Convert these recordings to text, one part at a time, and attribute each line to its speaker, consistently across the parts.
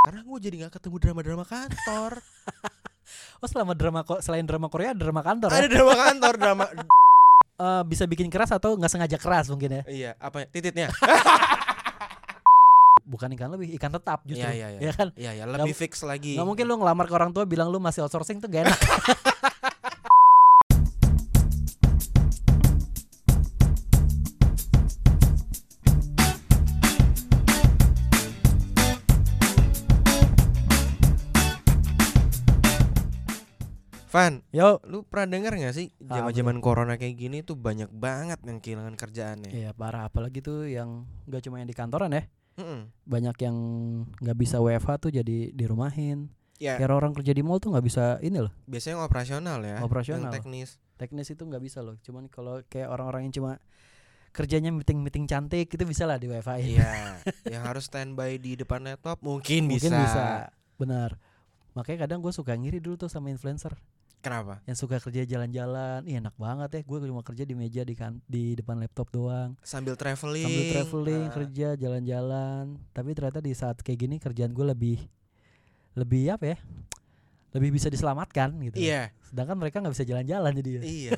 Speaker 1: karena gue jadi nggak ketemu drama-drama kantor
Speaker 2: Oh selama drama selain drama Korea drama kantor
Speaker 1: ada
Speaker 2: ya?
Speaker 1: drama kantor drama
Speaker 2: Eh, bisa bikin keras atau nggak sengaja keras mungkin ya?
Speaker 1: iya apa ya? tititnya
Speaker 2: Bukan ikan lebih, ikan tetap justru.
Speaker 1: Iya, iya, iya.
Speaker 2: Ya kan?
Speaker 1: iya ya lebih fix lagi
Speaker 2: Nggak mungkin lu ngelamar ke orang tua bilang lu masih outsourcing tuh gak enak.
Speaker 1: Van
Speaker 2: Yo.
Speaker 1: lu pernah denger gak sih
Speaker 2: Apa
Speaker 1: zaman zaman corona kayak gini tuh banyak banget yang kehilangan kerjaannya
Speaker 2: Iya parah apalagi tuh yang nggak cuma yang di kantoran ya.
Speaker 1: Mm-mm.
Speaker 2: Banyak yang nggak bisa WFH tuh jadi dirumahin.
Speaker 1: ya
Speaker 2: Kayak orang kerja di mall tuh nggak bisa ini loh.
Speaker 1: biasanya yang operasional ya
Speaker 2: Operasional.
Speaker 1: yang teknis
Speaker 2: Teknis itu nggak bisa loh. Cuman kalau kayak orang-orang yang cuma kerjanya meeting-meeting cantik itu bisa lah di WFH.
Speaker 1: iya yang harus standby di depan laptop mungkin,
Speaker 2: Mungkin
Speaker 1: bisa.
Speaker 2: bisa. Benar. Makanya kadang gue suka ngiri dulu tuh sama influencer
Speaker 1: kenapa
Speaker 2: yang suka kerja jalan-jalan. Ih enak banget ya. Gue cuma kerja di meja di kan di depan laptop doang.
Speaker 1: sambil traveling
Speaker 2: Sambil traveling,
Speaker 1: Ah,
Speaker 2: kerja jalan-jalan. Tapi ternyata di saat kayak gini kerjaan gue lebih lebih apa ya? Lebih bisa diselamatkan gitu.
Speaker 1: iya
Speaker 2: Sedangkan mereka nggak bisa jalan-jalan jadi. ya.
Speaker 1: iya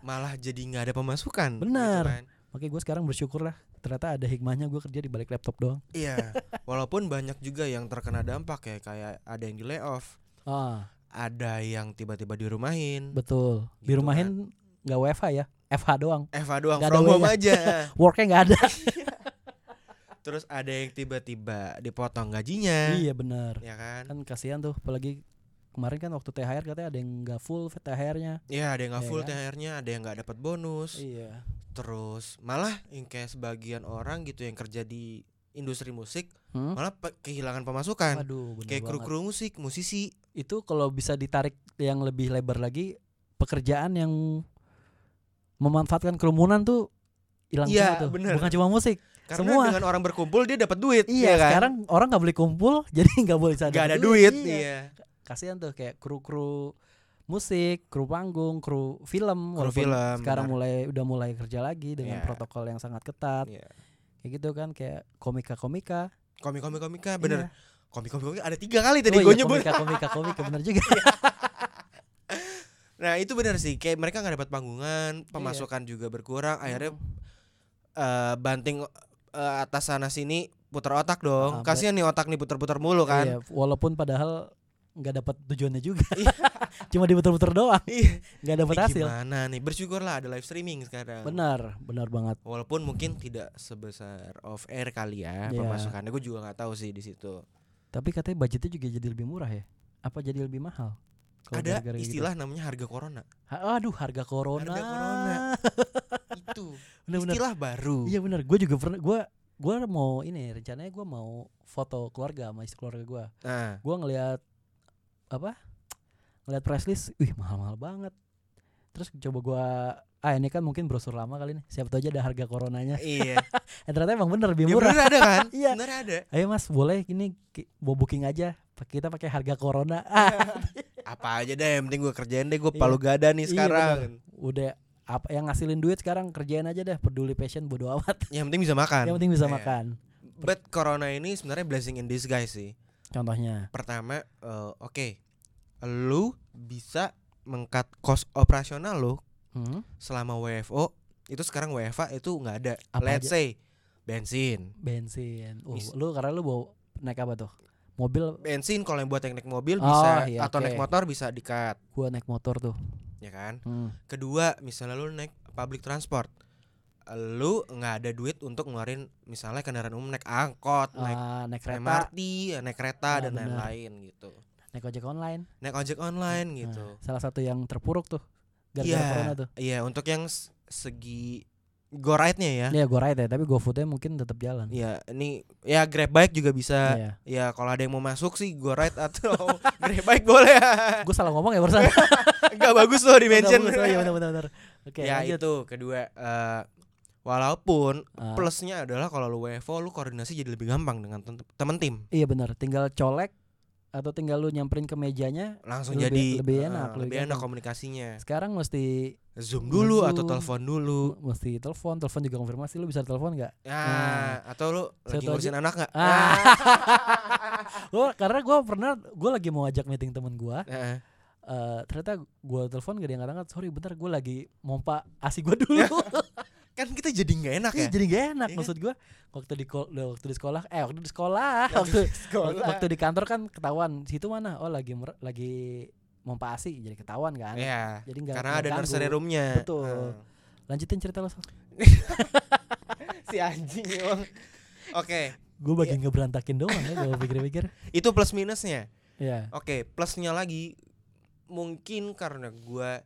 Speaker 1: malah jadi nggak ada pemasukan
Speaker 2: Benar.
Speaker 1: gitu kan.
Speaker 2: Makanya gue sekarang bersyukur lah. Ternyata ada hikmahnya gue kerja di balik laptop doang.
Speaker 1: iya walaupun banyak juga yang terkena dampak ya kayak ada yang di layoff
Speaker 2: Ah,
Speaker 1: ada yang tiba-tiba dirumahin
Speaker 2: betul. Di
Speaker 1: Gitu
Speaker 2: rumahin nggak WFH ya, FH doang.
Speaker 1: Eva doang
Speaker 2: ada
Speaker 1: from home aja
Speaker 2: Worknya nggak ada.
Speaker 1: terus ada yang tiba-tiba dipotong gajinya
Speaker 2: iya benar.
Speaker 1: ya kan
Speaker 2: Kan kasihan tuh, apalagi kemarin kan waktu THR katanya ada yang nggak full THR-nya.
Speaker 1: Iya ada yang nggak
Speaker 2: Iya
Speaker 1: full
Speaker 2: kan?
Speaker 1: THR-nya, ada yang nggak dapat bonus.
Speaker 2: Iya.
Speaker 1: Terus malah yang kayak sebagian orang gitu yang kerja di industri musik
Speaker 2: Hmm?
Speaker 1: malah pe- kehilangan pemasukan.
Speaker 2: Bener
Speaker 1: kayak kru-kru musik, musisi.
Speaker 2: Itu kalau bisa ditarik yang lebih lebar lagi, pekerjaan yang memanfaatkan kerumunan tuh hilang semua tuh.
Speaker 1: bener.
Speaker 2: Bukan cuma musik.
Speaker 1: Karena
Speaker 2: Semua.
Speaker 1: dengan orang berkumpul dia dapat duit.
Speaker 2: Iya,
Speaker 1: ya kan?
Speaker 2: sekarang orang nggak boleh kumpul, jadi nggak boleh
Speaker 1: nggak ada
Speaker 2: dapet
Speaker 1: duit.
Speaker 2: Iya.
Speaker 1: Iya.
Speaker 2: Kasihan tuh kayak kru-kru musik, kru panggung, kru film,
Speaker 1: Kru film,
Speaker 2: sekarang
Speaker 1: benar.
Speaker 2: mulai udah mulai kerja lagi dengan
Speaker 1: Iya.
Speaker 2: protokol yang sangat ketat.
Speaker 1: Iya.
Speaker 2: Kayak gitu kan kayak komika-komika.
Speaker 1: Komik-komik komika bener.
Speaker 2: Iya.
Speaker 1: Komik-komik komika ada tiga kali tadi
Speaker 2: Oh
Speaker 1: gue
Speaker 2: iya,
Speaker 1: nyebut.
Speaker 2: komika-komika komika bener juga.
Speaker 1: Nah itu bener sih. Kayak mereka nggak dapat panggungan, pemasukan juga berkurang. Akhirnya eh, banting eh, atas sana sini putar otak dong.
Speaker 2: Ah,
Speaker 1: Kasihan nih otak nih putar-putar mulu kan.
Speaker 2: Iya, walaupun padahal nggak dapat tujuannya juga.
Speaker 1: Iya.
Speaker 2: Cuma diputer-puter doang,
Speaker 1: Iya.
Speaker 2: nggak dapat
Speaker 1: Eh,
Speaker 2: hasil.
Speaker 1: Gimana nih? Bersyukurlah ada live streaming sekarang.
Speaker 2: Benar, benar banget.
Speaker 1: Walaupun mungkin tidak sebesar off air kali ya
Speaker 2: Iya.
Speaker 1: pemasukannya. Gue juga nggak tahu sih di situ.
Speaker 2: Tapi katanya budgetnya juga jadi lebih murah ya? Apa jadi lebih mahal?
Speaker 1: Ada
Speaker 2: gara-gara gitu?
Speaker 1: istilah namanya harga corona.
Speaker 2: Ha- aduh, harga corona.
Speaker 1: Harga corona. Itu
Speaker 2: Bener-bener.
Speaker 1: istilah baru.
Speaker 2: Iya benar, gue juga pernah gue gue mau ini rencananya gue mau foto keluarga sama istri keluarga gue.
Speaker 1: Nah,
Speaker 2: Gue ngelihat apa? Ngelihat press list, wih mahal-mahal banget. Terus coba gue ah ini kan mungkin brosur lama kali nih. Siapa tahu aja ada harga coronanya.
Speaker 1: iya.
Speaker 2: Eh ternyata emang bener lebih
Speaker 1: Ya,
Speaker 2: murah.
Speaker 1: bener ada kan?
Speaker 2: Iya.
Speaker 1: Bener ada.
Speaker 2: Ayo mas boleh ini mau booking aja. Kita pakai harga corona. Ah,
Speaker 1: Apa aja deh, yang penting gue kerjain deh. Gue
Speaker 2: Iya.
Speaker 1: palu gada nih
Speaker 2: Iya,
Speaker 1: sekarang.
Speaker 2: udah apa yang ngasilin duit sekarang kerjain aja deh. Peduli passion bodo amat.
Speaker 1: Yang penting bisa makan.
Speaker 2: Yang penting bisa
Speaker 1: Iya.
Speaker 2: makan.
Speaker 1: But corona ini sebenarnya blessing in disguise sih.
Speaker 2: Contohnya.
Speaker 1: Pertama, eh, oke, lu bisa mengkat cost operasional lu
Speaker 2: Hmm?
Speaker 1: selama WFO itu sekarang WFA itu nggak ada.
Speaker 2: Apa
Speaker 1: Let's
Speaker 2: aja?
Speaker 1: say bensin.
Speaker 2: bensin. Uh,
Speaker 1: Mis-
Speaker 2: lu karena lu bawa naik apa tuh? Mobil
Speaker 1: Bensin kalau yang buat yang naik mobil
Speaker 2: Oh,
Speaker 1: bisa
Speaker 2: iya,
Speaker 1: atau
Speaker 2: oke.
Speaker 1: naik motor bisa dikat,
Speaker 2: gua naik motor tuh.
Speaker 1: ya kan?
Speaker 2: Hmm.
Speaker 1: Kedua, misalnya lu naik public transport. Lu nggak ada duit untuk ngeluarin misalnya kendaraan umum naik angkot, naik
Speaker 2: Ah, naik kereta,
Speaker 1: MRT, naik kereta
Speaker 2: Ah,
Speaker 1: dan lain-lain gitu.
Speaker 2: naik ojek online.
Speaker 1: Naik ojek online
Speaker 2: Nah,
Speaker 1: gitu.
Speaker 2: salah satu yang terpuruk tuh gara-gara
Speaker 1: Iya.
Speaker 2: corona tuh.
Speaker 1: Iya, untuk yang segi go ride-nya ya.
Speaker 2: Iya, gua ride ya, tapi GoFoodnya mungkin tetap jalan.
Speaker 1: Iya, ini ya Grab bike juga bisa.
Speaker 2: Iya.
Speaker 1: Ya kalau ada yang mau masuk sih go ride atau Grab bike boleh.
Speaker 2: Gue salah ngomong ya barusan.
Speaker 1: Enggak bagus loh di mention.
Speaker 2: Oh iya benar benar. Oke,
Speaker 1: ya
Speaker 2: lanjut.
Speaker 1: itu kedua eh, walaupun
Speaker 2: Ah,
Speaker 1: plusnya adalah kalau lu WFO lu koordinasi jadi lebih gampang dengan tem- temen tim.
Speaker 2: Iya benar, tinggal colek atau tinggal lu nyamperin ke mejanya
Speaker 1: langsung
Speaker 2: Lebih-
Speaker 1: jadi
Speaker 2: lebih
Speaker 1: eh,
Speaker 2: enak, lebih
Speaker 1: lebih enak komunikasinya.
Speaker 2: Sekarang mesti
Speaker 1: zoom dulu atau
Speaker 2: Nge-zoom.
Speaker 1: telepon dulu.
Speaker 2: mesti telepon telepon juga konfirmasi. Lu bisa telepon nggak?
Speaker 1: Ya
Speaker 2: Nah.
Speaker 1: atau lu lagi
Speaker 2: aja-
Speaker 1: ngurusin anak nggak?
Speaker 2: Ah. gua karena gua pernah gua lagi mau ajak meeting temen gua.
Speaker 1: Heeh.
Speaker 2: eh. Ternyata gua telepon gak diangkat-angkat. Sorry bentar gua lagi mompa asi gua dulu
Speaker 1: kan kita jadi nggak enak
Speaker 2: Iya,
Speaker 1: ya
Speaker 2: jadi gak enak
Speaker 1: Iya kan?
Speaker 2: maksud gua waktu di waktu di sekolah eh waktu di sekolah waktu
Speaker 1: sekolah.
Speaker 2: waktu di kantor kan ketahuan situ mana oh lagi lagi mompa asi jadi ketahuan kan
Speaker 1: Iya.
Speaker 2: jadi nggak
Speaker 1: Karena
Speaker 2: nggak
Speaker 1: ada
Speaker 2: ganggu.
Speaker 1: nursery roomnya.
Speaker 2: Betul. Lanjutin cerita lo
Speaker 1: si anjing emang. Oke,
Speaker 2: gue bagi ngeberantakin doang ya gue pikir-pikir
Speaker 1: itu plus minusnya.
Speaker 2: ya
Speaker 1: Oke, plusnya lagi mungkin karena gua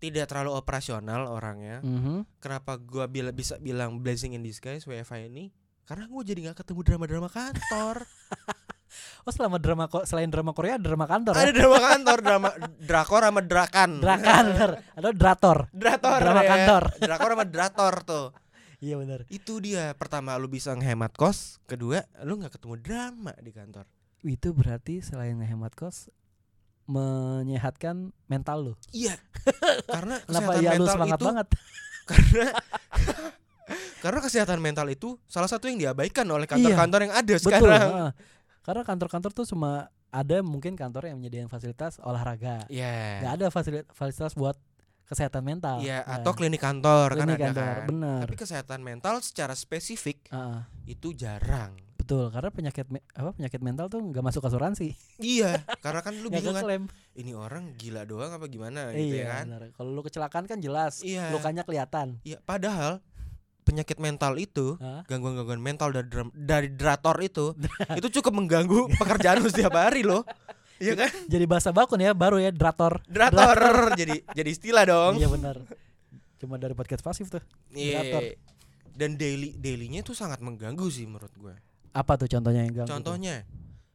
Speaker 1: tidak terlalu operasional orangnya.
Speaker 2: Mhm.
Speaker 1: Kenapa gua bila, bisa bilang blessing in disguise WFH ini? Karena gue jadi nggak ketemu drama-drama kantor.
Speaker 2: oh selama drama selain drama Korea ada drama kantor ya
Speaker 1: Ada drama kantor, drama drakor sama drakan.
Speaker 2: Drakantor atau Drator
Speaker 1: Drator.
Speaker 2: Drama
Speaker 1: ya.
Speaker 2: kantor.
Speaker 1: Drakor sama drator tuh.
Speaker 2: iya benar
Speaker 1: Itu dia. Pertama lu bisa ngehemat kos, kedua lu nggak ketemu drama di kantor.
Speaker 2: itu berarti selain ngehemat kos menyehatkan mental lo
Speaker 1: Iya. Karena
Speaker 2: kenapa
Speaker 1: kesehatan
Speaker 2: ya lu
Speaker 1: mental
Speaker 2: semangat
Speaker 1: itu
Speaker 2: banget
Speaker 1: karena karena kesehatan mental itu salah satu yang diabaikan oleh kantor-kantor yang ada
Speaker 2: betul
Speaker 1: sekarang.
Speaker 2: heeh. karena kantor-kantor tuh cuma ada mungkin kantor yang menyediakan fasilitas olahraga
Speaker 1: Iya.
Speaker 2: nggak ada fasilitas fasilitas buat kesehatan mental
Speaker 1: Iya,
Speaker 2: Nah,
Speaker 1: atau klinik kantor kan
Speaker 2: klinik
Speaker 1: ada
Speaker 2: kantor,
Speaker 1: kan.
Speaker 2: benar
Speaker 1: Tapi kesehatan mental secara spesifik
Speaker 2: Heeh.
Speaker 1: itu jarang.
Speaker 2: Betul karena penyakit me- apa penyakit mental tuh nggak masuk asuransi
Speaker 1: iya, karena kan lu bingung kan ini orang gila doang apa gimana gitu
Speaker 2: iya
Speaker 1: ya kan.
Speaker 2: kalau lu kecelakaan kan jelas
Speaker 1: Iya.
Speaker 2: lukanya kelihatan
Speaker 1: Iya, padahal penyakit mental itu gangguan-gangguan mental dari dari drator itu itu cukup mengganggu pekerjaan lu setiap hari loh. Iya kan?
Speaker 2: jadi bahasa baku nih ya baru ya drator
Speaker 1: Drator jadi jadi istilah dong.
Speaker 2: iya benar cuma dari podcast pasif tuh drator.
Speaker 1: Iya. Dan daily dailynya itu sangat mengganggu sih menurut gue.
Speaker 2: Apa tuh contohnya yang ganggu tuh?
Speaker 1: Contohnya,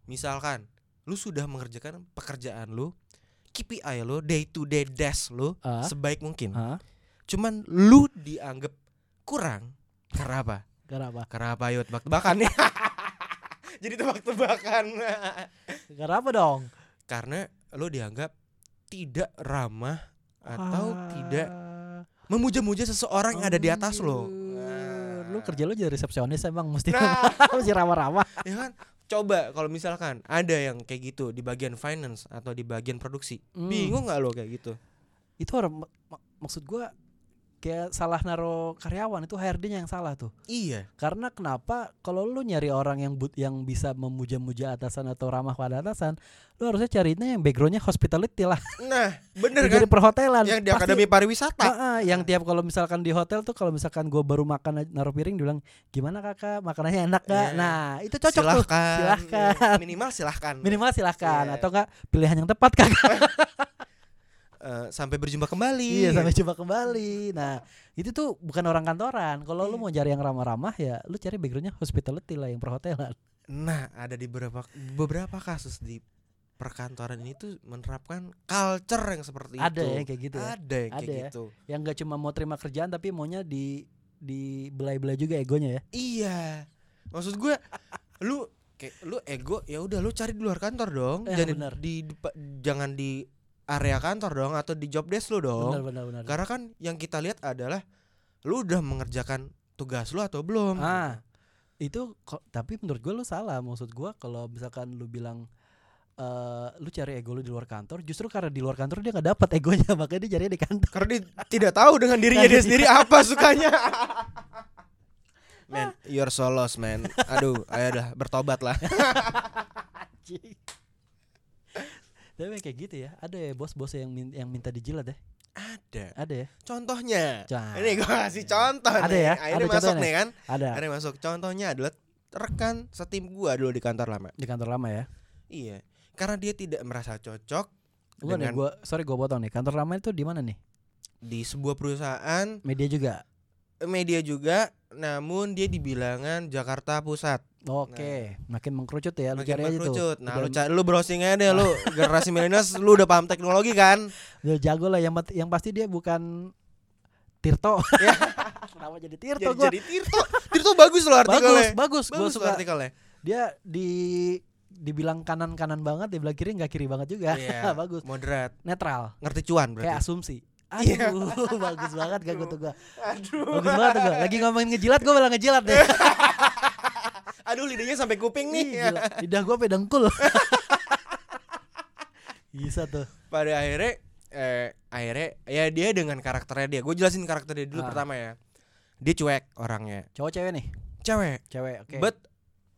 Speaker 1: misalkan lu sudah mengerjakan pekerjaan lu, KPI lu, day to day dash lu
Speaker 2: Ah.
Speaker 1: sebaik mungkin.
Speaker 2: Hah?
Speaker 1: Cuman lu dianggap kurang karena apa?
Speaker 2: karena apa
Speaker 1: Karena apa yuk tebak-tebakan nih. Jadi tebak-tebakan.
Speaker 2: karena apa dong
Speaker 1: karena lu dianggap tidak ramah atau
Speaker 2: Ah.
Speaker 1: tidak memuja-muja seseorang yang ada di atas lo.
Speaker 2: Lu kerja lu jadi resepsionis emang mesti
Speaker 1: Nah,
Speaker 2: mesti ramah-ramah
Speaker 1: ya kan? Coba kalau misalkan ada yang kayak gitu di bagian finance atau di bagian produksi,
Speaker 2: Hmm.
Speaker 1: bingung nggak lo kayak gitu?
Speaker 2: itu orang mak- maksud gua kayak salah naro karyawan itu HRD-nya yang salah tuh
Speaker 1: Iya,
Speaker 2: karena kenapa kalau lu nyari orang yang but yang bisa memuja-muja atasan atau ramah pada atasan lu harusnya carinya yang backgroundnya hospitality lah
Speaker 1: nah bener kan?
Speaker 2: jadi perhotelan
Speaker 1: Yang di
Speaker 2: Pasti-
Speaker 1: akademi pariwisata.
Speaker 2: Heeh, yang tiap kalau misalkan di hotel tuh kalau misalkan gua baru makan naruh piring dibilang gimana kakak makanannya enak gak
Speaker 1: Iya.
Speaker 2: nah itu cocok tuh
Speaker 1: silahkan,
Speaker 2: Silahkan.
Speaker 1: Ya, minimal silahkan.
Speaker 2: minimal silahkan
Speaker 1: Iya.
Speaker 2: atau enggak pilihan yang tepat kakak
Speaker 1: Eh, sampai berjumpa kembali.
Speaker 2: iya sampai jumpa kembali nah itu tuh bukan orang kantoran kalau lu
Speaker 1: Iya.
Speaker 2: mau cari yang ramah-ramah ya lu cari backgroundnya hospitality lah yang perhotelan
Speaker 1: Nah, ada di beberapa beberapa kasus di perkantoran ini tuh menerapkan culture yang seperti
Speaker 2: ada
Speaker 1: itu.
Speaker 2: ya kayak gitu ya
Speaker 1: Ada yang kayak
Speaker 2: Ada ya.
Speaker 1: gitu.
Speaker 2: yang nggak cuma mau terima kerjaan tapi maunya di di belai-belai juga egonya ya
Speaker 1: Iya. Maksud gue lu kayak lu ego ya udah lu cari di luar kantor dong.
Speaker 2: Eh,
Speaker 1: jangan
Speaker 2: bener.
Speaker 1: di, depa- jangan di area kantor dong atau di job desk lu dong.
Speaker 2: benar benar benar
Speaker 1: Karena kan yang kita lihat adalah lu udah mengerjakan tugas lu atau belum.
Speaker 2: Ah. itu kok tapi menurut gue lu salah maksud gue kalau misalkan lu bilang eh lu cari ego lu di luar kantor justru karena di luar kantor dia nggak dapat egonya makanya dia cari di kantor
Speaker 1: Karena dia tidak tahu dengan dirinya dia sendiri apa sukanya. Man, you're so lost, man. Aduh, ayo dah bertobat lah.
Speaker 2: tapi kayak gitu ya ada ya bos-bos yang min- yang minta dijilat ya
Speaker 1: Ada.
Speaker 2: ada ya
Speaker 1: Contohnya.
Speaker 2: Cah.
Speaker 1: Ini gua kasih contoh
Speaker 2: Ada
Speaker 1: nih.
Speaker 2: ya?
Speaker 1: Akhirnya
Speaker 2: Ada
Speaker 1: masuk
Speaker 2: contohnya
Speaker 1: nih kan.
Speaker 2: ada
Speaker 1: Akhirnya masuk. Contohnya adalah rekan setim gua dulu di kantor lama.
Speaker 2: di kantor lama ya
Speaker 1: Iya. Karena dia tidak merasa cocok
Speaker 2: Bukan nih gua sorry gua potong nih kantor lama itu di mana nih
Speaker 1: di sebuah perusahaan
Speaker 2: media juga
Speaker 1: media juga, namun dia di bilangan Jakarta Pusat.
Speaker 2: oke makin mengkerucut ya lu
Speaker 1: Makin mengkerucut. Nah, lu cari lu browsing aja deh lu generasi milenials lu udah paham teknologi kan?
Speaker 2: udah jago lah yang yang pasti dia bukan Tirto
Speaker 1: Ya.
Speaker 2: kenapa jadi Tirto
Speaker 1: Jadi,
Speaker 2: gua
Speaker 1: jadi Tirto. Tirto bagus loh artikelnya.
Speaker 2: bagus bagus gua
Speaker 1: Bagus loh
Speaker 2: suka
Speaker 1: artikelnya.
Speaker 2: dia di dibilang kanan kanan banget dibilang kiri nggak kiri banget juga
Speaker 1: Iya.
Speaker 2: bagus
Speaker 1: Moderat.
Speaker 2: netral
Speaker 1: Ngerti cuan
Speaker 2: kayak
Speaker 1: berarti.
Speaker 2: asumsi
Speaker 1: Iya.
Speaker 2: aduh bagus banget gak gue tuh gua
Speaker 1: Aduh.
Speaker 2: bagus banget tuh gua lagi ngomongin ngejilat gue malah ngejilat deh
Speaker 1: Aduh lidahnya sampai kuping nih.
Speaker 2: Ih, lidah gue pedengkul bisa tuh
Speaker 1: Pada akhirnya eh akhirnya ya dia dengan karakternya dia. Gue jelasin karakter dia dulu
Speaker 2: Ah.
Speaker 1: pertama ya. Dia cuek orangnya.
Speaker 2: cowok cewek nih
Speaker 1: Cewek.
Speaker 2: cewek oke
Speaker 1: But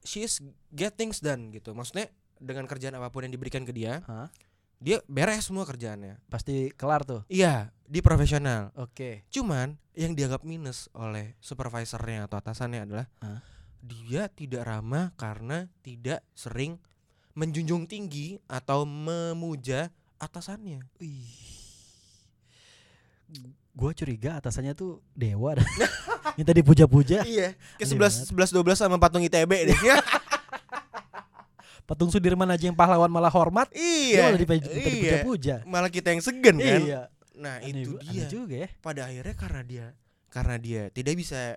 Speaker 1: she is get things done gitu. Maksudnya dengan kerjaan apa pun yang diberikan ke dia,
Speaker 2: Hah?
Speaker 1: dia beres semua kerjaannya.
Speaker 2: pasti kelar tuh
Speaker 1: Iya, di profesional.
Speaker 2: oke
Speaker 1: Cuman yang dianggap minus oleh supervisornya atau atasannya adalah
Speaker 2: Hah?
Speaker 1: dia tidak ramah karena tidak sering menjunjung tinggi atau memuja atasannya.
Speaker 2: gue curiga atasannya tuh dewa dah minta dipuja-puja
Speaker 1: Iya, ke
Speaker 2: Aneh
Speaker 1: 11 11 12 sama patung ITB deh.
Speaker 2: patung Sudirman aja yang pahlawan malah hormat dia
Speaker 1: iya.
Speaker 2: malah dipuja- minta
Speaker 1: iya.
Speaker 2: dipuja-puja
Speaker 1: Malah kita yang segen kan.
Speaker 2: iya
Speaker 1: Nah,
Speaker 2: aneh,
Speaker 1: itu
Speaker 2: aneh
Speaker 1: dia.
Speaker 2: juga ya.
Speaker 1: Pada akhirnya karena dia karena dia tidak bisa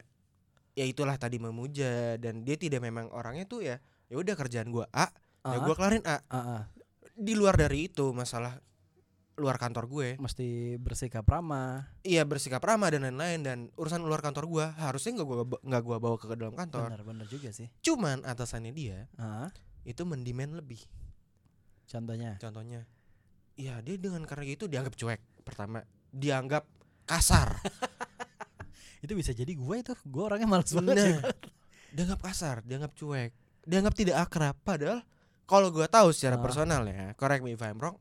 Speaker 1: ya itulah tadi memuja dan dia tidak memang orangnya tuh ya ya udah kerjaan gua A, ya
Speaker 2: Ah,
Speaker 1: gua kelarin A.
Speaker 2: ah, ah.
Speaker 1: Di luar dari itu masalah luar kantor gue.
Speaker 2: Mesti bersikap ramah.
Speaker 1: Iya bersikap ramah dan lain-lain dan urusan luar kantor gua. Harusnya nggak gua nggak gua bawa ke dalam kantor.
Speaker 2: Benar-benar juga sih.
Speaker 1: Cuman atasannya dia
Speaker 2: ah,
Speaker 1: itu mendemand lebih.
Speaker 2: Contohnya?
Speaker 1: Contohnya iya dia dengan karena gitu dianggap cuek pertama dianggap kasar.
Speaker 2: Itu bisa jadi gue itu gue orangnya males banget ya.
Speaker 1: nah dianggap kasar dianggap cuek dianggap tidak akrab. Padahal kalau gua tahu secara
Speaker 2: Ah.
Speaker 1: personal ya correct me if I'm wrong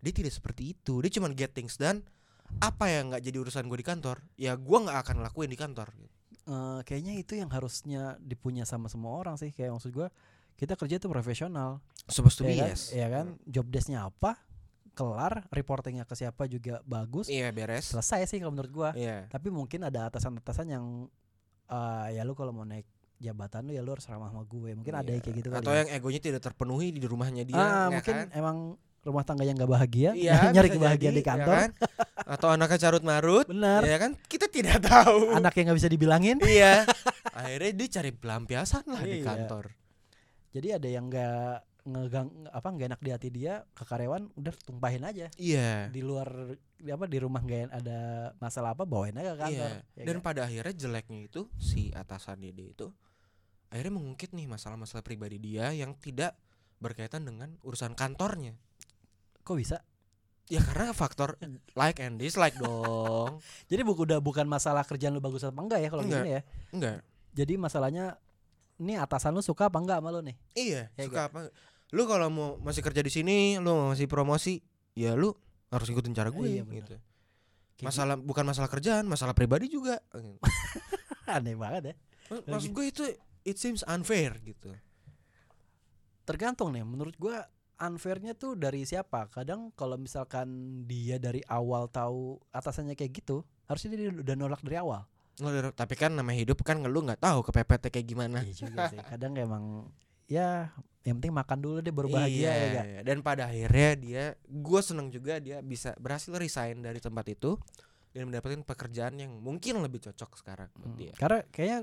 Speaker 1: dia tidak seperti itu. Dia cuma get things done. Apa yang nggak jadi urusan gue di kantor ya gua nggak akan lakuin di kantor
Speaker 2: Eh, kayaknya itu yang harusnya dipunya sama semua orang sih. Kayak maksud gue kita kerja tuh profesional.
Speaker 1: Supposed to be
Speaker 2: ya kan,
Speaker 1: yes.
Speaker 2: Ya kan? Job desknya apa kelar reportingnya ke siapa juga bagus
Speaker 1: iya beres.
Speaker 2: selesai sih kalau menurut gue
Speaker 1: iya.
Speaker 2: Tapi mungkin ada atasan-atasan yang eh, ya lu kalau mau naik jabatan lu ya lu harus ramah sama gue. Mungkin ada yang
Speaker 1: Iya.
Speaker 2: kayak gitu kali
Speaker 1: atau
Speaker 2: ya.
Speaker 1: yang egonya tidak terpenuhi di rumahnya dia
Speaker 2: ah,
Speaker 1: ya
Speaker 2: mungkin
Speaker 1: kan?
Speaker 2: emang rumah tangganya nggak bahagia
Speaker 1: Iya,
Speaker 2: nyari kebahagiaan
Speaker 1: jadi,
Speaker 2: di
Speaker 1: ya
Speaker 2: kantor.
Speaker 1: kan? atau anaknya carut marut
Speaker 2: benar.
Speaker 1: ya kan? Kita tidak tahu.
Speaker 2: Anak yang nggak bisa dibilangin.
Speaker 1: Iya. Akhirnya dia cari pelampiasan lah di
Speaker 2: Iya.
Speaker 1: kantor.
Speaker 2: Jadi ada yang nggak ngegang apa nggak enak di hati dia ke karyawan udah tumpahin aja
Speaker 1: iya
Speaker 2: di luar di apa di rumah nggak ada masalah apa bawain aja ke kantor
Speaker 1: Iya.
Speaker 2: ya
Speaker 1: Dan
Speaker 2: kan?
Speaker 1: pada akhirnya jeleknya itu si atasannya dia itu akhirnya mengungkit nih masalah-masalah pribadi dia yang tidak berkaitan dengan urusan kantornya.
Speaker 2: kok bisa
Speaker 1: Ya karena faktor like and dislike dong.
Speaker 2: jadi buku udah bukan masalah kerjaan lu bagus apa enggak ya kalau gini ya
Speaker 1: Enggak.
Speaker 2: jadi masalahnya ini atasan lu suka apa enggak sama lu nih
Speaker 1: Iya,
Speaker 2: Ya
Speaker 1: suka apa? Lu kalau mau masih kerja di sini, lu masih promosi, ya lu harus ikutin cara gue
Speaker 2: Iya,
Speaker 1: gitu.
Speaker 2: Kayak
Speaker 1: Masalah bukan masalah kerjaan, masalah pribadi juga.
Speaker 2: aneh banget ya
Speaker 1: Mas- Maksud gue itu it seems unfair gitu.
Speaker 2: tergantung nih menurut gua unfairnya tuh dari siapa kadang kalau misalkan dia dari awal tahu atasannya kayak gitu harusnya dia udah nolak dari awal
Speaker 1: Tapi kan namanya hidup kan ngeluh nggak tahu kepepetnya kayak gimana.
Speaker 2: iya juga sih kadang emang ya yang penting makan dulu deh baru bahagia ya
Speaker 1: Iya? Dan pada akhirnya dia, gue seneng juga dia bisa berhasil resign dari tempat itu dan mendapatkan pekerjaan yang mungkin lebih cocok sekarang buat
Speaker 2: Hmm,
Speaker 1: dia.
Speaker 2: Karena kayaknya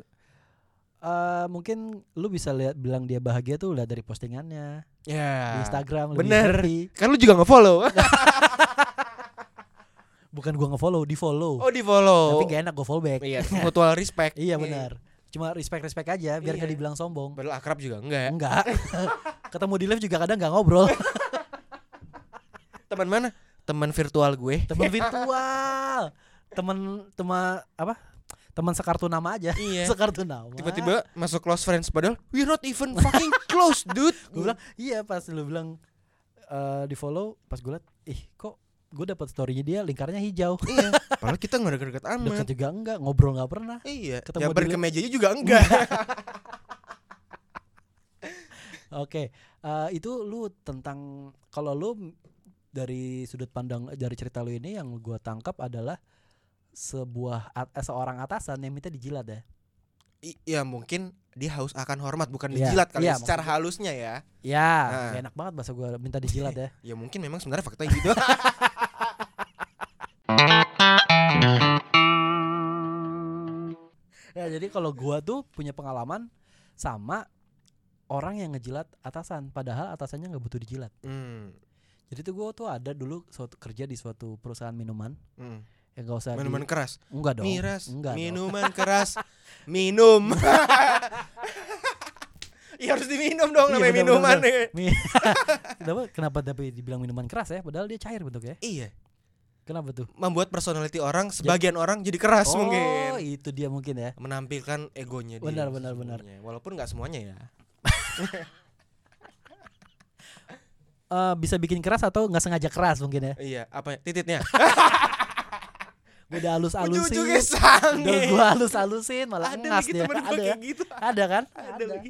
Speaker 2: eh mungkin lu bisa lihat bilang dia bahagia tuh lihat dari postingannya
Speaker 1: Ya.
Speaker 2: di Instagram lebih
Speaker 1: bener.
Speaker 2: happy.
Speaker 1: Kan lu juga nge-follow.
Speaker 2: Bukan gua nge-follow, di follow.
Speaker 1: oh, di-follow.
Speaker 2: Tapi gak enak gua follow back.
Speaker 1: Iya, mutual respect.
Speaker 2: iya benar. Cuma respect-respect aja biar
Speaker 1: Iya.
Speaker 2: gak dibilang sombong.
Speaker 1: Padahal akrab juga enggak.
Speaker 2: Enggak. Ketemu di live juga kadang gak ngobrol.
Speaker 1: Teman mana? Teman virtual gue.
Speaker 2: Teman virtual. Teman teman apa? Teman sekartu nama aja.
Speaker 1: Iya.
Speaker 2: Sekartu nama.
Speaker 1: Tiba-tiba masuk close friends padahal we're not even fucking close, dude.
Speaker 2: gue bilang iya pas lu bilang eh di follow pas gue liat ih kok gue dapet storynya dia lingkarnya hijau
Speaker 1: iya. Padahal kita nggak deket-deket amat.
Speaker 2: deket juga enggak ngobrol nggak pernah
Speaker 1: Iya.
Speaker 2: Ketemu di-
Speaker 1: ke mejanya juga enggak.
Speaker 2: oke eh, itu lu tentang kalau lu dari sudut pandang dari cerita lu ini yang gua tangkap adalah sebuah at- eh, seorang atasan yang minta dijilat ya
Speaker 1: I- ya mungkin dia haus akan hormat bukan
Speaker 2: Iya,
Speaker 1: dijilat kali
Speaker 2: iya,
Speaker 1: ya, secara halusnya ya.
Speaker 2: ya
Speaker 1: Nah.
Speaker 2: gak enak banget bahasa gua minta dijilat ya
Speaker 1: Ya mungkin memang sebenarnya fakta gitu.
Speaker 2: Jadi kalau gua tuh punya pengalaman sama orang yang ngejilat atasan padahal atasannya nggak butuh dijilat
Speaker 1: Hmm.
Speaker 2: jadi tuh gue tuh ada dulu suatu kerja di suatu perusahaan minuman
Speaker 1: Hmm.
Speaker 2: yang gak usah di-
Speaker 1: Minuman keras.
Speaker 2: enggak dong
Speaker 1: Miras.
Speaker 2: enggak dong.
Speaker 1: Minuman keras. Minum. Iya harus diminum dong
Speaker 2: Iya,
Speaker 1: namanya
Speaker 2: bener,
Speaker 1: minuman.
Speaker 2: bener, kenapa kenapa tapi dibilang minuman keras ya padahal dia cair bentuknya
Speaker 1: Iya.
Speaker 2: Kenapa tuh
Speaker 1: Membuat personality orang, sebagian orang jadi keras
Speaker 2: oh
Speaker 1: mungkin.
Speaker 2: itu dia mungkin ya
Speaker 1: Menampilkan egonya dia.
Speaker 2: Benar, benar, benar.
Speaker 1: Walaupun nggak semuanya ya.
Speaker 2: Eh, bisa bikin keras atau nggak sengaja keras mungkin ya
Speaker 1: Iya, apa ya? Tititnya.
Speaker 2: udah halus halusin
Speaker 1: Ujung-ujungnya
Speaker 2: udah gue halus halusin malah
Speaker 1: Ada
Speaker 2: ngas
Speaker 1: lagi
Speaker 2: dia ada ya
Speaker 1: kayak gitu.
Speaker 2: ada kan
Speaker 1: Ada lagi.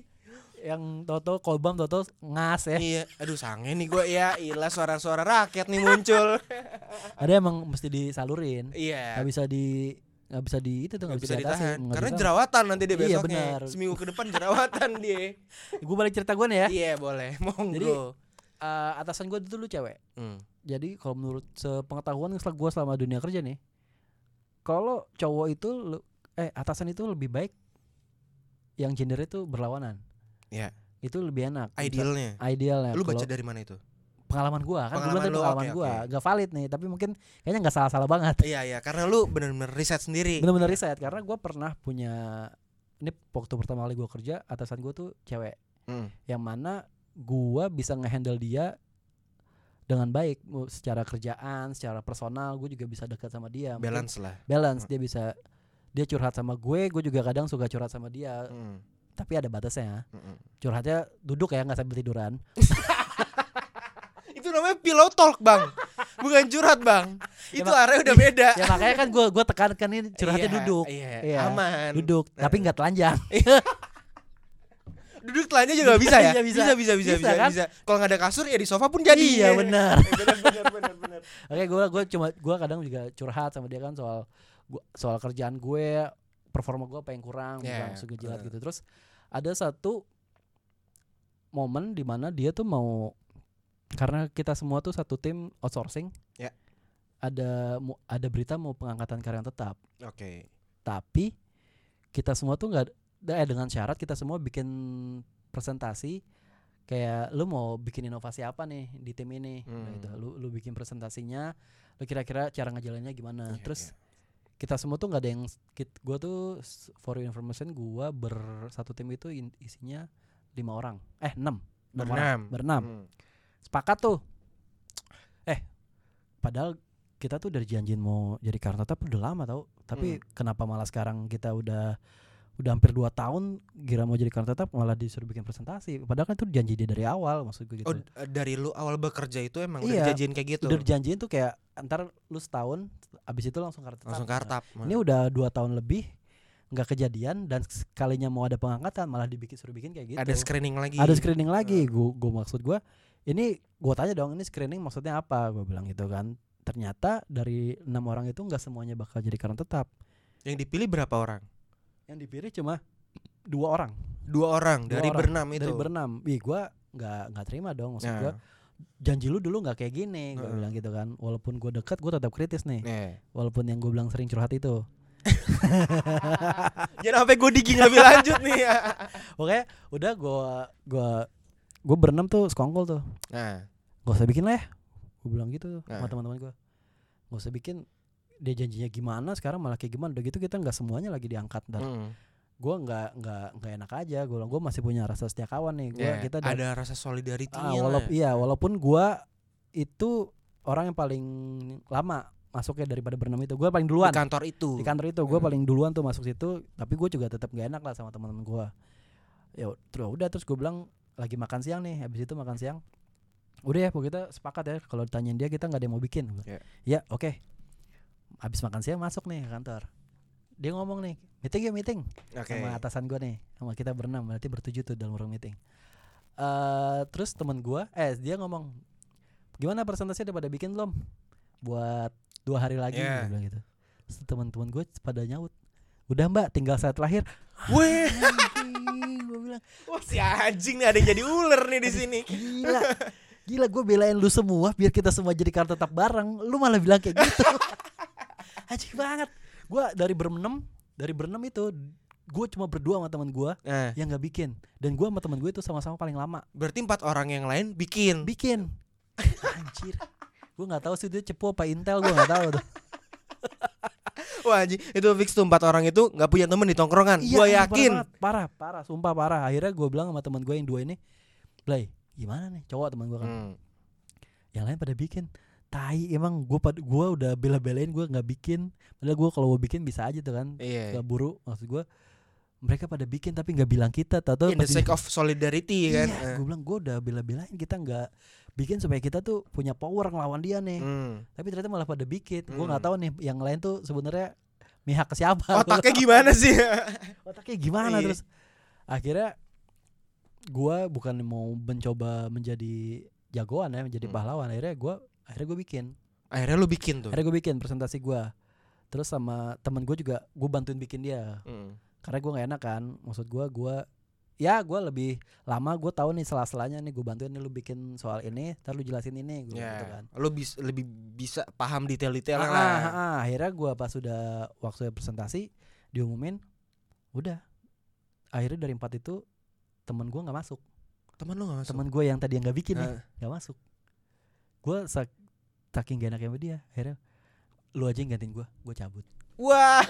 Speaker 2: Yang toto kolbam toto ngas ya
Speaker 1: Iya, aduh sange nih gue ya. Ilah suara-suara rakyat nih muncul.
Speaker 2: ada emang mesti disalurin
Speaker 1: iya.
Speaker 2: nggak bisa di nggak bisa di itu tuh
Speaker 1: Nggak bisa
Speaker 2: diatasi,
Speaker 1: ditahan
Speaker 2: nggak
Speaker 1: karena
Speaker 2: bisa.
Speaker 1: jerawatan nanti dia
Speaker 2: Iya,
Speaker 1: besoknya.
Speaker 2: benar.
Speaker 1: Seminggu ke depan jerawatan dia.
Speaker 2: gue balik cerita gue nih ya
Speaker 1: Iya, boleh. Monggo.
Speaker 2: Jadi, Eh, atasan gue dulu cewek
Speaker 1: Hmm.
Speaker 2: jadi kalau menurut sepengetahuan setelah gue selama dunia kerja nih kalau cowok itu eh atasan itu lebih baik yang gender itu berlawanan
Speaker 1: Iya.
Speaker 2: itu lebih enak
Speaker 1: Idealnya.
Speaker 2: idealnya
Speaker 1: Lu baca dari mana itu?
Speaker 2: pengalaman gua kan
Speaker 1: Pengalaman lu,
Speaker 2: pengalaman
Speaker 1: oke,
Speaker 2: gua
Speaker 1: oke.
Speaker 2: gak valid nih tapi mungkin kayaknya nggak salah salah banget
Speaker 1: Iya, iya, karena lu bener-bener riset sendiri.
Speaker 2: bener-bener riset karena gua pernah punya ini waktu pertama kali gua kerja atasan gua tuh cewek
Speaker 1: Hmm.
Speaker 2: yang mana gua bisa ngehandle dia dengan baik secara kerjaan secara personal gue juga bisa dekat sama dia Mungkin
Speaker 1: Balance lah.
Speaker 2: balance dia bisa dia curhat sama gue gue juga kadang suka curhat sama dia
Speaker 1: Hmm.
Speaker 2: Tapi ada batasnya
Speaker 1: Mm-mm.
Speaker 2: curhatnya duduk ya nggak sambil tiduran
Speaker 1: Itu namanya pillow talk, Bang. Bukan curhat, Bang.
Speaker 2: Ya,
Speaker 1: Itu area udah beda.
Speaker 2: ya makanya kan gue gue tekankan ini curhatnya
Speaker 1: Iya,
Speaker 2: duduk
Speaker 1: Iya,
Speaker 2: Iya,
Speaker 1: aman.
Speaker 2: duduk tapi nggak telanjang
Speaker 1: Duduk telanjang juga bisa ya?
Speaker 2: Iya, bisa.
Speaker 1: bisa, bisa, bisa,
Speaker 2: Bisa, kan?
Speaker 1: bisa. Kalau nggak ada kasur ya di sofa pun jadi.
Speaker 2: iya benar
Speaker 1: benar.
Speaker 2: Oke, gue gue cuma gue kadang juga curhat sama dia kan soal gua, soal kerjaan gue, performa gue apa yang kurang,
Speaker 1: Yeah,
Speaker 2: yeah, jilat
Speaker 1: uh.
Speaker 2: gitu. Terus ada satu momen di mana dia tuh mau karena kita semua tuh satu tim outsourcing.
Speaker 1: Yeah.
Speaker 2: Ada ada berita mau pengangkatan karyawan tetap,
Speaker 1: Oke.
Speaker 2: tapi kita semua tuh nggak eh, dengan syarat kita semua bikin presentasi kayak lu mau bikin inovasi apa nih di tim ini Nah,
Speaker 1: Hmm.
Speaker 2: gitu. lu lu bikin presentasinya lu kira-kira cara ngejalannya gimana
Speaker 1: Iya,
Speaker 2: terus
Speaker 1: iya.
Speaker 2: Kita semua tuh nggak ada yang gua tuh for your information gua ber satu tim itu in- isinya lima orang eh enam.
Speaker 1: Berenam.
Speaker 2: berenam
Speaker 1: Hmm.
Speaker 2: sepakat tuh eh padahal kita tuh dari janjian mau jadi kartu tetap udah lama tau tapi
Speaker 1: Hmm.
Speaker 2: kenapa malah sekarang kita udah udah hampir dua tahun kira mau jadi kartu tetap malah disuruh bikin presentasi padahal kan itu janji dia dari awal maksud gue gitu
Speaker 1: Oh, dari lu awal bekerja itu emang udah
Speaker 2: Iya,
Speaker 1: dijanjiin kayak gitu.
Speaker 2: udah dijanjiin tuh kayak antar lu setahun abis itu langsung kartu tetap
Speaker 1: Langsung
Speaker 2: Nah,
Speaker 1: kartap.
Speaker 2: ini udah dua tahun lebih nggak kejadian dan sekalinya mau ada pengangkatan malah dibikin suruh bikin kayak gitu
Speaker 1: ada screening lagi.
Speaker 2: ada screening lagi
Speaker 1: Heeh.
Speaker 2: gua gua maksud gua ini gua tanya dong ini screening maksudnya apa gua bilang gitu kan ternyata dari enam orang itu nggak semuanya bakal jadi karyawan tetap
Speaker 1: Yang dipilih berapa orang?
Speaker 2: Yang dipilih cuma dua orang
Speaker 1: Dua orang
Speaker 2: Dua
Speaker 1: dari
Speaker 2: orang.
Speaker 1: berenam itu.
Speaker 2: dari berenam ih gua nggak nggak terima dong maksud
Speaker 1: Nah,
Speaker 2: gua janji lu dulu nggak kayak gini gua
Speaker 1: Heeh.
Speaker 2: bilang gitu kan walaupun gua dekat gua tetap kritis nih
Speaker 1: eh.
Speaker 2: walaupun yang gua bilang sering curhat itu
Speaker 1: Jangan sampai gue digging lebih lanjut nih ya.
Speaker 2: oke udah gua gua gua berenam tuh sekongkol tuh
Speaker 1: Nah,
Speaker 2: gak usah bikin lah ya gue bilang gitu sama
Speaker 1: Nah.
Speaker 2: teman-teman gue gak usah bikin dia janjinya gimana sekarang malah kayak gimana? Udah gitu kita nggak semuanya lagi diangkat dan
Speaker 1: mm.
Speaker 2: gue nggak nggak nggak enak aja. Gue gue masih punya rasa setia kawan nih. Gue
Speaker 1: Ya,
Speaker 2: kita
Speaker 1: ada rasa solidarity
Speaker 2: ah, walaupun iya walaupun gue itu orang yang paling lama masuknya daripada berenam itu. Gue paling duluan.
Speaker 1: Di kantor itu.
Speaker 2: di kantor itu gue
Speaker 1: Hmm.
Speaker 2: paling duluan tuh masuk situ. Tapi gue juga tetap gak enak lah sama teman-teman gue ya terus udah terus gue bilang lagi makan siang nih. Habis itu makan siang udah ya pokoknya kita sepakat ya kalau ditanyain dia kita nggak ada yang mau bikin. Gua,
Speaker 1: Ya.
Speaker 2: ya oke habis makan siang masuk nih ke kantor. Dia ngomong nih meeting ya meeting.
Speaker 1: Oke.
Speaker 2: sama atasan gue nih sama kita berenam berarti bertujuh tuh dalam ruang meeting. Eh terus teman gue eh dia ngomong gimana presentasinya udah pada bikin belum? Buat dua hari lagi
Speaker 1: Yeah.
Speaker 2: bilang gitu. Teman-teman gue pada nyaut udah mbak tinggal saat terakhir.
Speaker 1: Weh,
Speaker 2: gue bilang.
Speaker 1: Wah si anjing nih ada yang jadi ular nih di sini.
Speaker 2: gila. Gila gue belain lu semua biar kita semua jadi kartu tetap bareng. Lu malah bilang kayak gitu anjing banget. Gue dari berenam dari berenam itu gue cuma berdua sama teman gue
Speaker 1: Nah,
Speaker 2: yang nggak bikin. Dan gue sama teman gue itu sama-sama paling lama.
Speaker 1: Berarti empat orang yang lain bikin.
Speaker 2: bikin. Anjir. Gue nggak tahu sih dia cepu apa intel gue nggak tahu tuh.
Speaker 1: Wah anjing, itu fix tuh empat orang itu nggak punya temen di tongkrongan.
Speaker 2: Iya,
Speaker 1: Gua
Speaker 2: anjing,
Speaker 1: yakin.
Speaker 2: parah, parah parah. Sumpah parah. Akhirnya gue bilang sama teman gue yang dua ini play gimana nih? Cowok teman gue kan.
Speaker 1: Hmm.
Speaker 2: yang lain pada bikin tai emang gue pad gue udah bela-belain gue nggak bikin padahal gue kalau mau bikin bisa aja tuh kan
Speaker 1: Iya.
Speaker 2: gak buru maksud gue mereka pada bikin tapi nggak bilang kita tahu
Speaker 1: In the sake of solidarity kan.
Speaker 2: iya, gue bilang gue udah bela-belain kita nggak bikin supaya kita tuh punya power ngelawan dia nih
Speaker 1: Hmm.
Speaker 2: tapi ternyata malah pada bikin gue
Speaker 1: Hmm.
Speaker 2: nggak tahu nih yang lain tuh sebenarnya mihak ke siapa
Speaker 1: Otaknya gimana sih?
Speaker 2: otaknya gimana
Speaker 1: Iya.
Speaker 2: terus akhirnya gua bukan mau mencoba menjadi jagoan ya menjadi
Speaker 1: Hmm.
Speaker 2: pahlawan akhirnya gua akhirnya gue bikin
Speaker 1: Akhirnya lu bikin tuh.
Speaker 2: akhirnya gue bikin presentasi gua terus sama temen gue juga gue bantuin bikin dia
Speaker 1: Hmm.
Speaker 2: karena gue nggak enak kan maksud gua gua ya gua lebih lama gue tahu nih sela-selanya nih gue bantuin nih lu bikin soal ini ntar lu jelasin ini gue gitu
Speaker 1: Ya,
Speaker 2: kan
Speaker 1: lu bis, lebih bisa paham detail-detail
Speaker 2: Ah,
Speaker 1: lah.
Speaker 2: ah, ah. akhirnya gua pas sudah waktu presentasi diumumin udah akhirnya dari empat itu temen gua nggak masuk
Speaker 1: Temen lu gak masuk?
Speaker 2: temen gue yang tadi yang nggak bikin nih
Speaker 1: Ah.
Speaker 2: nggak masuk gue sak saking gak enaknya sama dia akhirnya lu aja yang gantiin gue gue cabut
Speaker 1: Wah,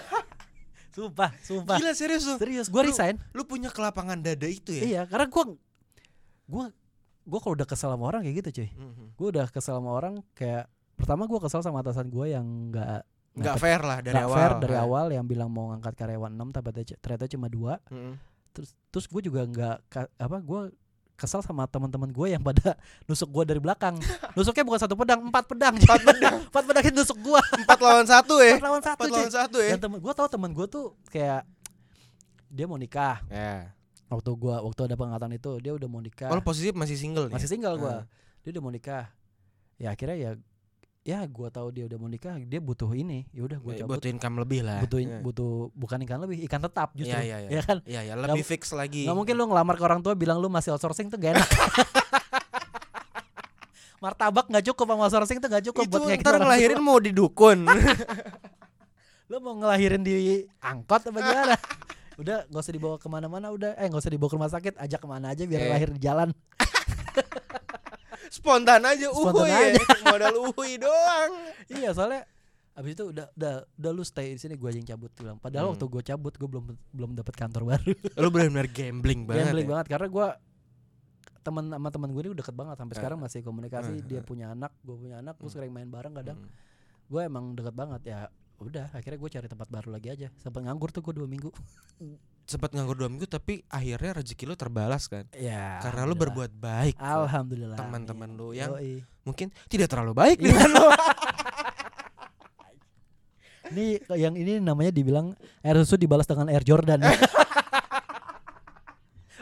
Speaker 2: sumpah sumpah
Speaker 1: gila serius lu.
Speaker 2: serius gue resign
Speaker 1: Lu punya kelapangan dada itu ya?
Speaker 2: iya karena gue gue gue kalau udah kesel sama orang kayak gitu cuy
Speaker 1: Mhm.
Speaker 2: gue udah kesel sama orang kayak pertama gue kesel sama atasan gue yang nggak
Speaker 1: Nggak fair lah dari
Speaker 2: nggak
Speaker 1: awal.
Speaker 2: fair dari
Speaker 1: Ah.
Speaker 2: awal yang bilang mau ngangkat karyawan 6 tapi ternyata- cuma dua
Speaker 1: Mhm.
Speaker 2: terus terus gue juga nggak apa gue kesel sama teman-teman gue yang pada nusuk gue dari belakang nusuknya bukan satu pedang empat pedang
Speaker 1: Empat pedang,
Speaker 2: empat pedang itu nusuk gue
Speaker 1: empat lawan satu ya?
Speaker 2: empat lawan satu
Speaker 1: Empat lawan satu ya?
Speaker 2: dan temen gue tau temen gue tuh kayak dia mau nikah
Speaker 1: Ya.
Speaker 2: waktu gua waktu ada pengangkatan itu dia udah mau nikah
Speaker 1: Oh, posisi masih single nih?
Speaker 2: masih single gua
Speaker 1: Ah.
Speaker 2: dia udah mau nikah ya akhirnya ya ya gua tahu dia udah mau nikah dia butuh ini ya udah gua
Speaker 1: Ya,
Speaker 2: cabut
Speaker 1: butuh income lebih lah.
Speaker 2: butuh
Speaker 1: Ya.
Speaker 2: butuh bukan ikan lebih ikan tetap justru
Speaker 1: Iya, iya, iya.
Speaker 2: ya kan
Speaker 1: Iya, ya, lebih fix lagi.
Speaker 2: nggak mungkin lu ngelamar ke orang tua bilang lu masih outsourcing tuh gak enak martabak nggak cukup sama outsourcing tuh gak cukup
Speaker 1: itu
Speaker 2: buat
Speaker 1: ntar ngelahirin mau di dukun.
Speaker 2: lu mau ngelahirin di angkot apa gimana udah nggak usah dibawa ke mana-mana udah eh nggak usah dibawa ke rumah sakit ajak ke mana aja biar
Speaker 1: Eh.
Speaker 2: lahir di jalan
Speaker 1: Spontan aja
Speaker 2: Spontan
Speaker 1: uhuy
Speaker 2: aja.
Speaker 1: ya. Modal uhuy doang.
Speaker 2: iya soalnya abis itu udah udah udah lu stay di sini gue aja yang cabut bilang padahal
Speaker 1: Hmm.
Speaker 2: waktu gue cabut gue belum belum dapat kantor baru
Speaker 1: Lu benar-benar gambling banget.
Speaker 2: gambling
Speaker 1: ya.
Speaker 2: banget karena gue teman sama teman gue ini udah deket banget sampai
Speaker 1: Eh.
Speaker 2: sekarang masih komunikasi
Speaker 1: Eh,
Speaker 2: dia
Speaker 1: eh.
Speaker 2: punya anak gue punya anak gue
Speaker 1: Hmm.
Speaker 2: sering main bareng kadang
Speaker 1: Hmm.
Speaker 2: gue emang deket banget ya udah akhirnya gue cari tempat baru lagi aja sampai nganggur tuh gue dua minggu
Speaker 1: Sempat nganggur dua minggu tapi akhirnya rezeki lu terbalas kan.
Speaker 2: ya
Speaker 1: Karena lu
Speaker 2: alhamdulillah.
Speaker 1: berbuat baik.
Speaker 2: alhamdulillah
Speaker 1: teman-teman lu yang
Speaker 2: Yoi.
Speaker 1: mungkin tidak terlalu baik
Speaker 2: Iya.
Speaker 1: dengan lu.
Speaker 2: ini yang ini namanya dibilang air susu dibalas dengan air Jordan ya.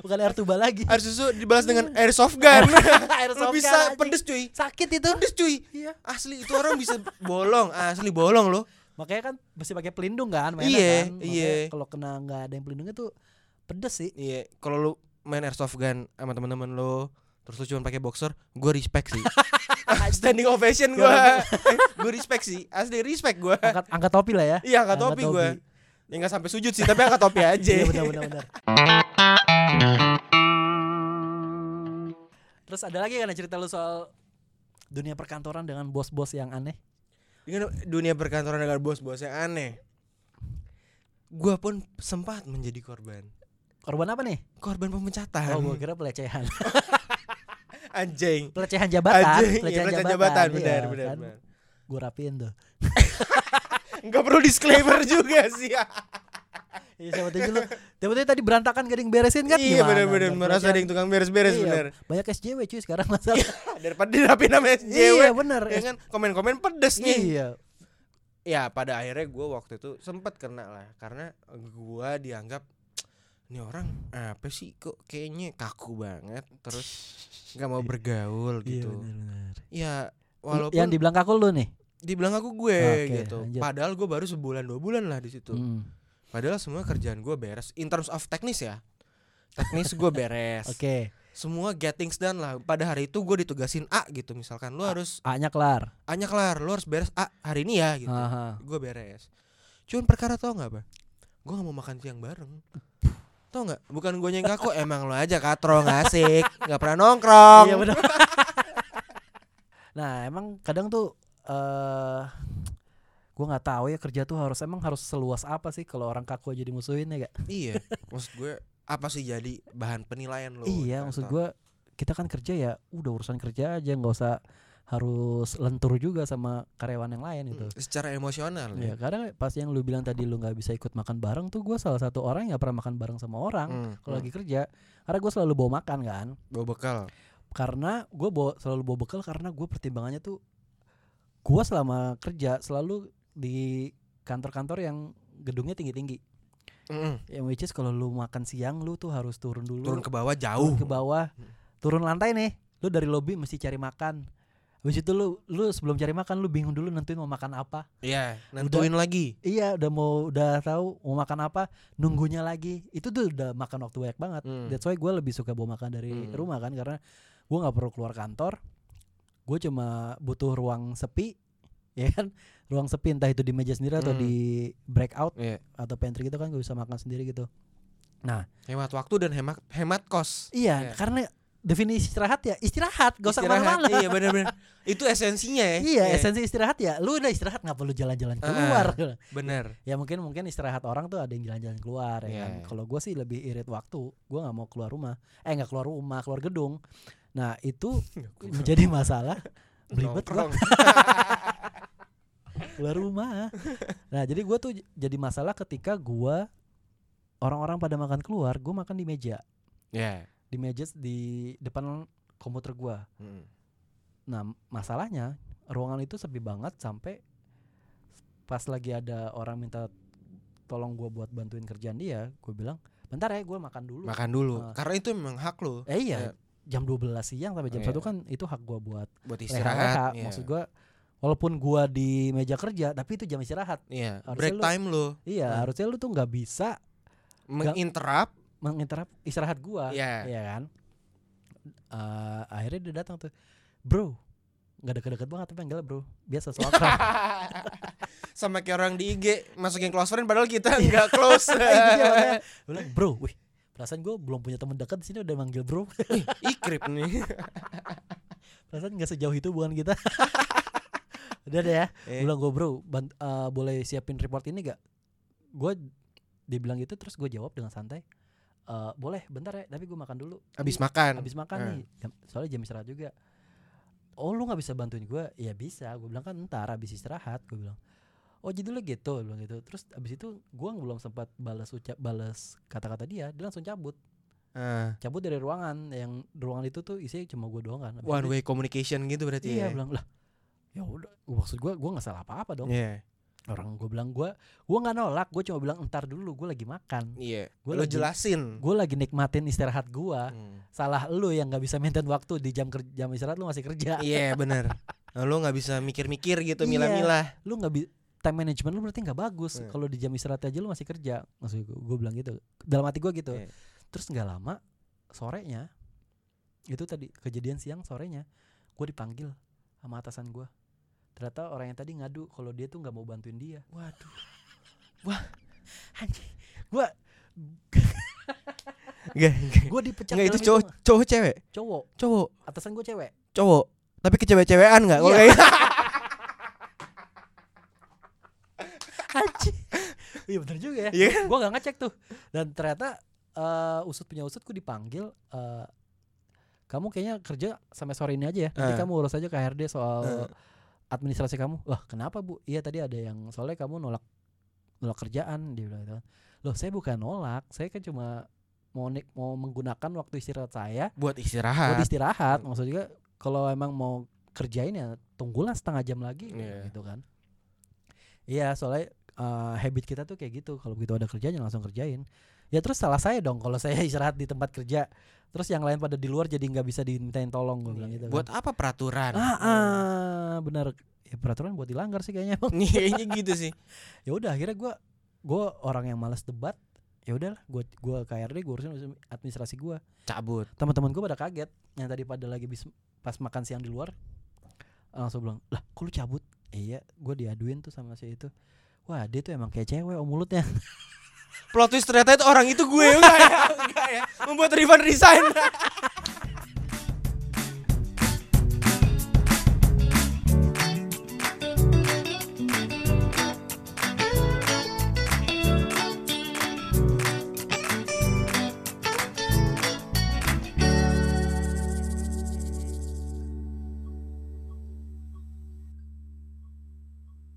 Speaker 2: bukan air tuba lagi
Speaker 1: Air susu dibalas dengan airsoft gun.
Speaker 2: air soft
Speaker 1: bisa
Speaker 2: gun, anjing.
Speaker 1: pedes cuy.
Speaker 2: sakit itu
Speaker 1: Pedes cuy.
Speaker 2: iya
Speaker 1: Asli itu orang bisa bolong, asli bolong loh.
Speaker 2: Makanya kan mesti pakai pelindung kan mainnya
Speaker 1: Iya,
Speaker 2: kan
Speaker 1: iya.
Speaker 2: kalau kena nggak ada yang pelindungnya tuh pedes sih
Speaker 1: Iya, kalau lu main airsoft gun sama teman-teman lu terus lu cuma pakai boxer, gue respect sih. Standing ovation gue. gue respect sih, asli respect gue.
Speaker 2: angkat angkat topi lah ya
Speaker 1: Iya, angkat topi gue. Ya nggak sampai sujud sih, tapi angkat topi aja.
Speaker 2: iya benar benar benar terus ada lagi kan cerita lu soal dunia perkantoran dengan bos-bos yang aneh
Speaker 1: Dengan dunia perkantoran dengan bos-bos yang aneh. Gue pun sempat menjadi korban.
Speaker 2: korban apa nih
Speaker 1: Korban pemecatan.
Speaker 2: oh gua kira pelecehan
Speaker 1: Anjing.
Speaker 2: pelecehan jabatan
Speaker 1: Anjing, iya, pelecehan jabatan, benar,
Speaker 2: iya,
Speaker 1: benar,
Speaker 2: kan?
Speaker 1: benar.
Speaker 2: gue rapiin tuh
Speaker 1: Enggak perlu disclaimer juga sih.
Speaker 2: Iya siapa tahu lu tahu tadi berantakan gak ada yang beresin kan
Speaker 1: iya benar-benar
Speaker 2: Ntar
Speaker 1: merasa ada yang tukang beres-beres
Speaker 2: Iya,
Speaker 1: bener.
Speaker 2: Banyak SJW cuy sekarang masalah
Speaker 1: Daripada dirapiin sama SJW.
Speaker 2: Iya bener
Speaker 1: ya kan komen-komen pedes nih.
Speaker 2: Iya
Speaker 1: Ya pada akhirnya gue waktu itu sempet kena lah karena gue dianggap ini orang apa sih kok kayaknya kaku banget terus nggak mau bergaul
Speaker 2: Iya
Speaker 1: gitu.
Speaker 2: bener-bener.
Speaker 1: Ya walaupun
Speaker 2: Yang dibilang kaku lu nih
Speaker 1: dibilang aku gue
Speaker 2: Oke,
Speaker 1: gitu.
Speaker 2: lanjut.
Speaker 1: Padahal gue baru sebulan dua bulan lah di situ.
Speaker 2: Hmm.
Speaker 1: Padahal semua kerjaan gue beres in terms of teknis ya. Teknis gue beres.
Speaker 2: Oke
Speaker 1: Semua gettings done lah. Pada hari itu gue ditugasin A gitu misalkan. Lu harus
Speaker 2: A-nya kelar
Speaker 1: A-nya kelar, lu harus beres A hari ini ya gitu. Gue beres. Cuman perkara tau nggak apa? gue nggak mau makan siang bareng tau nggak bukan gue yang ngaku emang lo aja katro nggak asik nggak pernah nongkrong
Speaker 2: Iya benar. nah emang kadang tuh eh gue nggak tahu ya kerja tuh harus emang harus seluas apa sih kalau orang kaku aja dimusuhin ya gak?
Speaker 1: iya maksud gue apa sih jadi bahan penilaian lo
Speaker 2: iya maksud gue kita kan kerja ya udah urusan kerja aja nggak usah harus lentur juga sama karyawan yang lain gitu.
Speaker 1: Mm, secara emosional
Speaker 2: Ya
Speaker 1: ya
Speaker 2: karena pas yang lu bilang tadi lu nggak bisa ikut makan bareng tuh gue salah satu orang yang pernah makan bareng sama orang
Speaker 1: Hmm,
Speaker 2: kalau
Speaker 1: hmm.
Speaker 2: lagi kerja karena gue selalu bawa makan kan
Speaker 1: bawa bekal
Speaker 2: karena gue bawa selalu bawa bekal karena gue pertimbangannya tuh gue selama kerja selalu di kantor-kantor yang gedungnya tinggi-tinggi
Speaker 1: Mm-mm.
Speaker 2: yang which is kalau lu makan siang lu tuh harus turun dulu
Speaker 1: turun ke bawah
Speaker 2: turun
Speaker 1: jauh
Speaker 2: ke bawah turun lantai nih lu dari lobby mesti cari makan Habis itu lu lu sebelum cari makan lu bingung dulu nentuin mau makan apa.
Speaker 1: iya nentuin lagi
Speaker 2: Iya, udah mau udah tahu mau makan apa, nunggunya lagi. Itu tuh udah makan waktu banyak banget.
Speaker 1: Hmm.
Speaker 2: That's why gue lebih suka bawa makan dari
Speaker 1: Hmm.
Speaker 2: rumah kan karena gue nggak perlu keluar kantor. Gue cuma butuh ruang sepi, ya kan? Ruang sepi entah itu di meja sendiri atau
Speaker 1: Hmm.
Speaker 2: di breakout
Speaker 1: Iya.
Speaker 2: atau pantry gitu kan gue bisa makan sendiri gitu.
Speaker 1: hemat waktu dan hemat hemat kos
Speaker 2: Iya,
Speaker 1: Iya.
Speaker 2: karena definisi istirahat ya istirahat, gak usah
Speaker 1: ke
Speaker 2: mana-mana.
Speaker 1: iya benar-benar itu esensinya ya
Speaker 2: Iya, esensi istirahat ya. Lu udah istirahat nggak perlu jalan-jalan
Speaker 1: Ah,
Speaker 2: keluar.
Speaker 1: benar
Speaker 2: ya mungkin mungkin istirahat orang tuh ada yang jalan-jalan keluar ya kan.
Speaker 1: Iya.
Speaker 2: Kalau gue sih lebih irit waktu. Gue nggak mau keluar rumah. Eh nggak keluar rumah, keluar gedung. Nah itu menjadi masalah. Belibet
Speaker 1: Nongkrong.
Speaker 2: Keluar rumah. Nah jadi gue tuh jadi masalah ketika gua orang-orang pada makan keluar, gue makan di meja,
Speaker 1: ya
Speaker 2: di meja di depan komputer gua.
Speaker 1: Mm.
Speaker 2: Nah, masalahnya ruangan itu sepi banget sampai pas lagi ada orang minta tolong gua buat bantuin kerjaan dia, gue bilang, "Bentar ya, gua makan dulu."
Speaker 1: makan dulu
Speaker 2: Ah.
Speaker 1: karena itu memang hak lo
Speaker 2: eh iya,
Speaker 1: Ya.
Speaker 2: jam 12 siang sampai jam
Speaker 1: Iya.
Speaker 2: 1 kan itu hak gua buat
Speaker 1: buat istirahat iya.
Speaker 2: Maksud gua walaupun gua di meja kerja, tapi itu jam istirahat.
Speaker 1: iya
Speaker 2: harusnya
Speaker 1: break
Speaker 2: lu-
Speaker 1: time lo
Speaker 2: Iya,
Speaker 1: Ah.
Speaker 2: harusnya lu tuh nggak bisa
Speaker 1: menginterrupt
Speaker 2: menginterap istirahat gua.
Speaker 1: Iya.
Speaker 2: Iya kan? Eh, akhirnya dia datang tuh, "Bro, nggak deket-deket banget tapi enggak Bro. Biasa soal akrab."
Speaker 1: sama kayak orang di IG masukin close friend padahal kita nggak close.
Speaker 2: Gua bilang, bro, wih, perasaan gue belum punya teman dekat di sini udah manggil bro.
Speaker 1: ikrip nih
Speaker 2: perasaan nggak sejauh itu bukan kita. Udah deh ya.
Speaker 1: Eh.
Speaker 2: Bilang gue bro, bant- eh, boleh siapin report ini gak? Gue dia bilang gitu terus gue jawab dengan santai. "Eh, boleh, bentar ya. Tapi gue makan dulu.
Speaker 1: habis makan
Speaker 2: Habis makan
Speaker 1: Eh.
Speaker 2: nih. Jam- soalnya jam istirahat juga. Oh lu nggak bisa bantuin gue? Ya bisa. Gue bilang kan ntar habis istirahat. Gue bilang. Oh jadi lu gitu, bilang gitu. Terus abis itu gue belum sempat balas ucap balas kata-kata dia, dia langsung cabut.
Speaker 1: Ah,
Speaker 2: cabut dari ruangan yang ruangan itu tuh isinya cuma gue doang kan
Speaker 1: one way communication gitu berarti
Speaker 2: iya
Speaker 1: ya
Speaker 2: bilang lah ya udah maksud gue gue nggak salah apa apa dong
Speaker 1: Iya,
Speaker 2: orang gue bilang gue gue nggak nolak gue cuma bilang entar dulu gue lagi makan
Speaker 1: iya.
Speaker 2: Gua
Speaker 1: Lo
Speaker 2: lagi-
Speaker 1: jelasin.
Speaker 2: gue lagi nikmatin istirahat gue
Speaker 1: Hmm.
Speaker 2: salah lu yang nggak bisa maintain waktu di jam kerja jam istirahat lu masih kerja
Speaker 1: Iya bener Nah, Lo nggak bisa mikir-mikir gitu
Speaker 2: Iya.
Speaker 1: milah-milah.
Speaker 2: lu nggak bi time management lu berarti nggak bagus
Speaker 1: Iya.
Speaker 2: kalau di jam istirahat aja lu masih kerja maksud gue gue bilang gitu dalam hati gue gitu
Speaker 1: Iya.
Speaker 2: terus nggak lama sorenya itu tadi kejadian siang sorenya gue dipanggil sama atasan gue ternyata orang yang tadi ngadu kalau dia tuh nggak mau bantuin dia
Speaker 1: Waduh.
Speaker 2: anjing gue
Speaker 1: Enggak,
Speaker 2: gue dipecat
Speaker 1: enggak itu cowok cowok cewek,
Speaker 2: cowok
Speaker 1: cowok,
Speaker 2: atasan gue cewek
Speaker 1: cowok. Tapi kecewek-cewekan enggak? Kalau
Speaker 2: Iya.
Speaker 1: kayak
Speaker 2: anjing iya bener juga ya
Speaker 1: Iya.
Speaker 2: gue gak ngecek tuh dan ternyata eh, usut punya usut gue dipanggil eh, kamu kayaknya kerja sampai sore ini aja ya nanti
Speaker 1: Eh.
Speaker 2: kamu urus aja ke HRD soal
Speaker 1: Eh.
Speaker 2: Administrasi kamu? Wah kenapa bu? Iya tadi ada yang soalnya kamu nolak nolak kerjaan dia bilang gitu. Loh saya bukan nolak saya kan cuma mau nik- mau menggunakan waktu istirahat saya
Speaker 1: buat
Speaker 2: buat
Speaker 1: istirahat.
Speaker 2: istirahat maksud juga kalau emang mau kerjain ya tunggulah setengah jam lagi
Speaker 1: Iya.
Speaker 2: gitu kan. Iya soalnya eh, habit kita tuh kayak gitu. Kalau begitu ada kerjanya langsung kerjain ya terus salah saya dong kalau saya istirahat di tempat kerja terus yang lain pada di luar jadi nggak bisa dimintain tolong gue bilang gitu
Speaker 1: Iya. Buat
Speaker 2: kan.
Speaker 1: apa peraturan?
Speaker 2: ah, ah benar ya peraturan buat dilanggar sih kayaknya
Speaker 1: Kayaknya gitu sih.
Speaker 2: ya udah akhirnya gue gue orang yang malas debat ya udahlah gue gue KRD gue urusin urusin administrasi gue
Speaker 1: Cabut.
Speaker 2: teman-teman gue pada kaget yang tadi pada lagi bis, pas makan siang di luar langsung bilang lah kok lu cabut iya gue diaduin tuh sama si itu wah dia tuh emang kayak cewek om mulutnya
Speaker 1: plot twist ternyata itu orang itu gue enggak ya enggak ya. Membuat Rifan resign